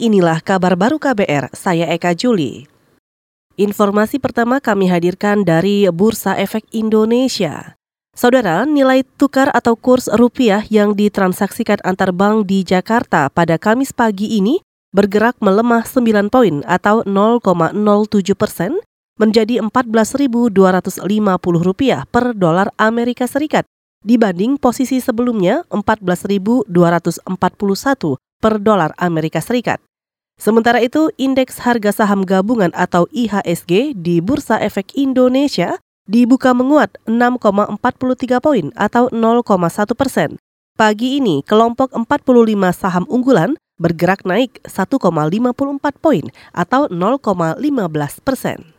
inilah kabar baru KBR, saya Eka Juli. Informasi pertama kami hadirkan dari Bursa Efek Indonesia. Saudara, nilai tukar atau kurs rupiah yang ditransaksikan antar bank di Jakarta pada Kamis pagi ini bergerak melemah 9 poin atau 0,07 persen menjadi 14.250 rupiah per dolar Amerika Serikat dibanding posisi sebelumnya 14.241 per dolar Amerika Serikat. Sementara itu, indeks harga saham gabungan atau IHSG di Bursa Efek Indonesia dibuka menguat 6,43 poin atau 0,1 persen. Pagi ini, kelompok 45 saham unggulan bergerak naik 1,54 poin atau 0,15 persen.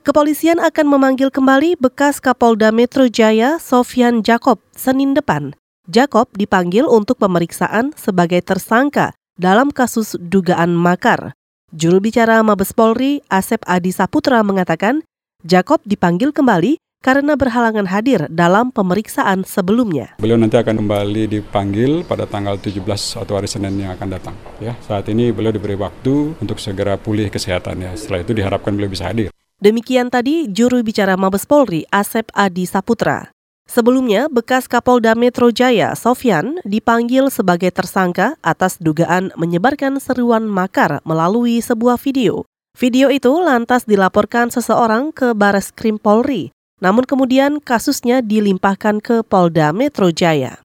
Kepolisian akan memanggil kembali bekas Kapolda Metro Jaya Sofyan Jakob Senin depan. Jakob dipanggil untuk pemeriksaan sebagai tersangka dalam kasus dugaan makar. Juru bicara Mabes Polri Asep Adi Saputra mengatakan Jakob dipanggil kembali karena berhalangan hadir dalam pemeriksaan sebelumnya. Beliau nanti akan kembali dipanggil pada tanggal 17 atau hari Senin yang akan datang. Ya, saat ini beliau diberi waktu untuk segera pulih kesehatannya. Setelah itu diharapkan beliau bisa hadir. Demikian tadi juru bicara Mabes Polri Asep Adi Saputra. Sebelumnya, bekas Kapolda Metro Jaya, Sofyan, dipanggil sebagai tersangka atas dugaan menyebarkan seruan makar melalui sebuah video. Video itu lantas dilaporkan seseorang ke Bares Krim Polri, namun kemudian kasusnya dilimpahkan ke Polda Metro Jaya.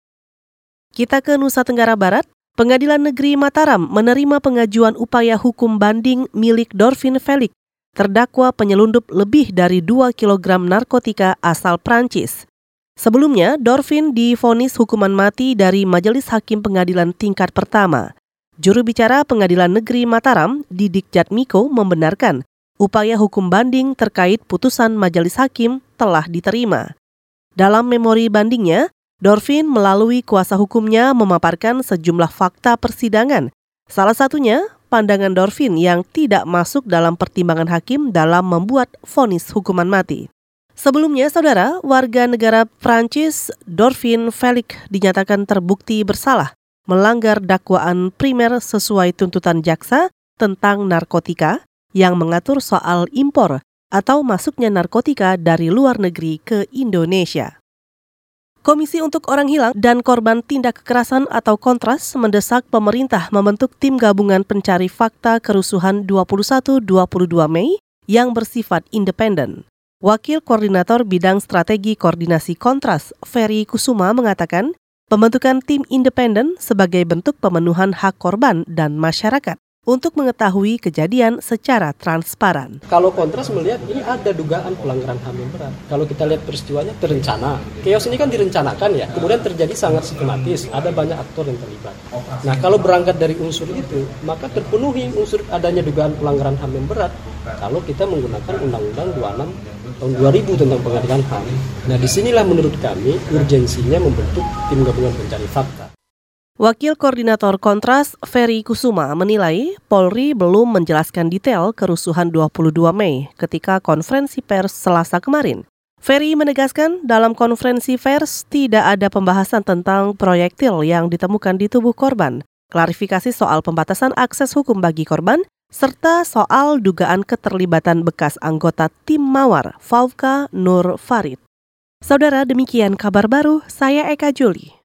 Kita ke Nusa Tenggara Barat, Pengadilan Negeri Mataram menerima pengajuan upaya hukum banding milik Dorvin Felix terdakwa penyelundup lebih dari 2 kg narkotika asal Prancis. Sebelumnya, Dorvin difonis hukuman mati dari Majelis Hakim Pengadilan Tingkat Pertama. Juru bicara Pengadilan Negeri Mataram, Didik Jatmiko, membenarkan upaya hukum banding terkait putusan Majelis Hakim telah diterima. Dalam memori bandingnya, Dorvin melalui kuasa hukumnya memaparkan sejumlah fakta persidangan. Salah satunya, pandangan Dorvin yang tidak masuk dalam pertimbangan hakim dalam membuat vonis hukuman mati. Sebelumnya, saudara, warga negara Prancis Dorvin Felix dinyatakan terbukti bersalah melanggar dakwaan primer sesuai tuntutan jaksa tentang narkotika yang mengatur soal impor atau masuknya narkotika dari luar negeri ke Indonesia. Komisi untuk Orang Hilang dan Korban Tindak Kekerasan atau Kontras mendesak pemerintah membentuk tim gabungan pencari fakta kerusuhan 21-22 Mei yang bersifat independen. Wakil Koordinator Bidang Strategi Koordinasi Kontras, Ferry Kusuma mengatakan, pembentukan tim independen sebagai bentuk pemenuhan hak korban dan masyarakat untuk mengetahui kejadian secara transparan. Kalau kontras melihat ini ada dugaan pelanggaran HAM yang berat. Kalau kita lihat peristiwanya terencana. Chaos ini kan direncanakan ya. Kemudian terjadi sangat sistematis. Ada banyak aktor yang terlibat. Nah kalau berangkat dari unsur itu, maka terpenuhi unsur adanya dugaan pelanggaran HAM yang berat kalau kita menggunakan Undang-Undang 26 tahun 2000 tentang pengadilan HAM. Nah di sinilah menurut kami urgensinya membentuk tim gabungan pencari fakta. Wakil Koordinator Kontras Ferry Kusuma menilai Polri belum menjelaskan detail kerusuhan 22 Mei ketika konferensi pers Selasa kemarin. Ferry menegaskan dalam konferensi pers tidak ada pembahasan tentang proyektil yang ditemukan di tubuh korban, klarifikasi soal pembatasan akses hukum bagi korban, serta soal dugaan keterlibatan bekas anggota tim Mawar, Faufka Nur Farid. Saudara, demikian kabar baru, saya Eka Juli.